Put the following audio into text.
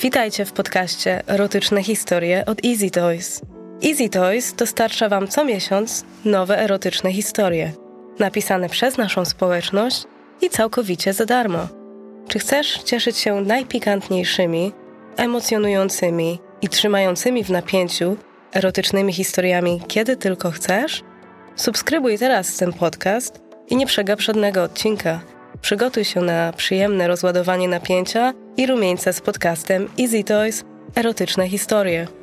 Witajcie w podcaście Erotyczne historie od Easy Toys. Easy Toys dostarcza Wam co miesiąc nowe erotyczne historie, napisane przez naszą społeczność i całkowicie za darmo. Czy chcesz cieszyć się najpikantniejszymi, emocjonującymi i trzymającymi w napięciu erotycznymi historiami, kiedy tylko chcesz? Subskrybuj teraz ten podcast i nie przegap żadnego odcinka. Przygotuj się na przyjemne rozładowanie napięcia i rumieńce z podcastem Easy Toys Erotyczne historie.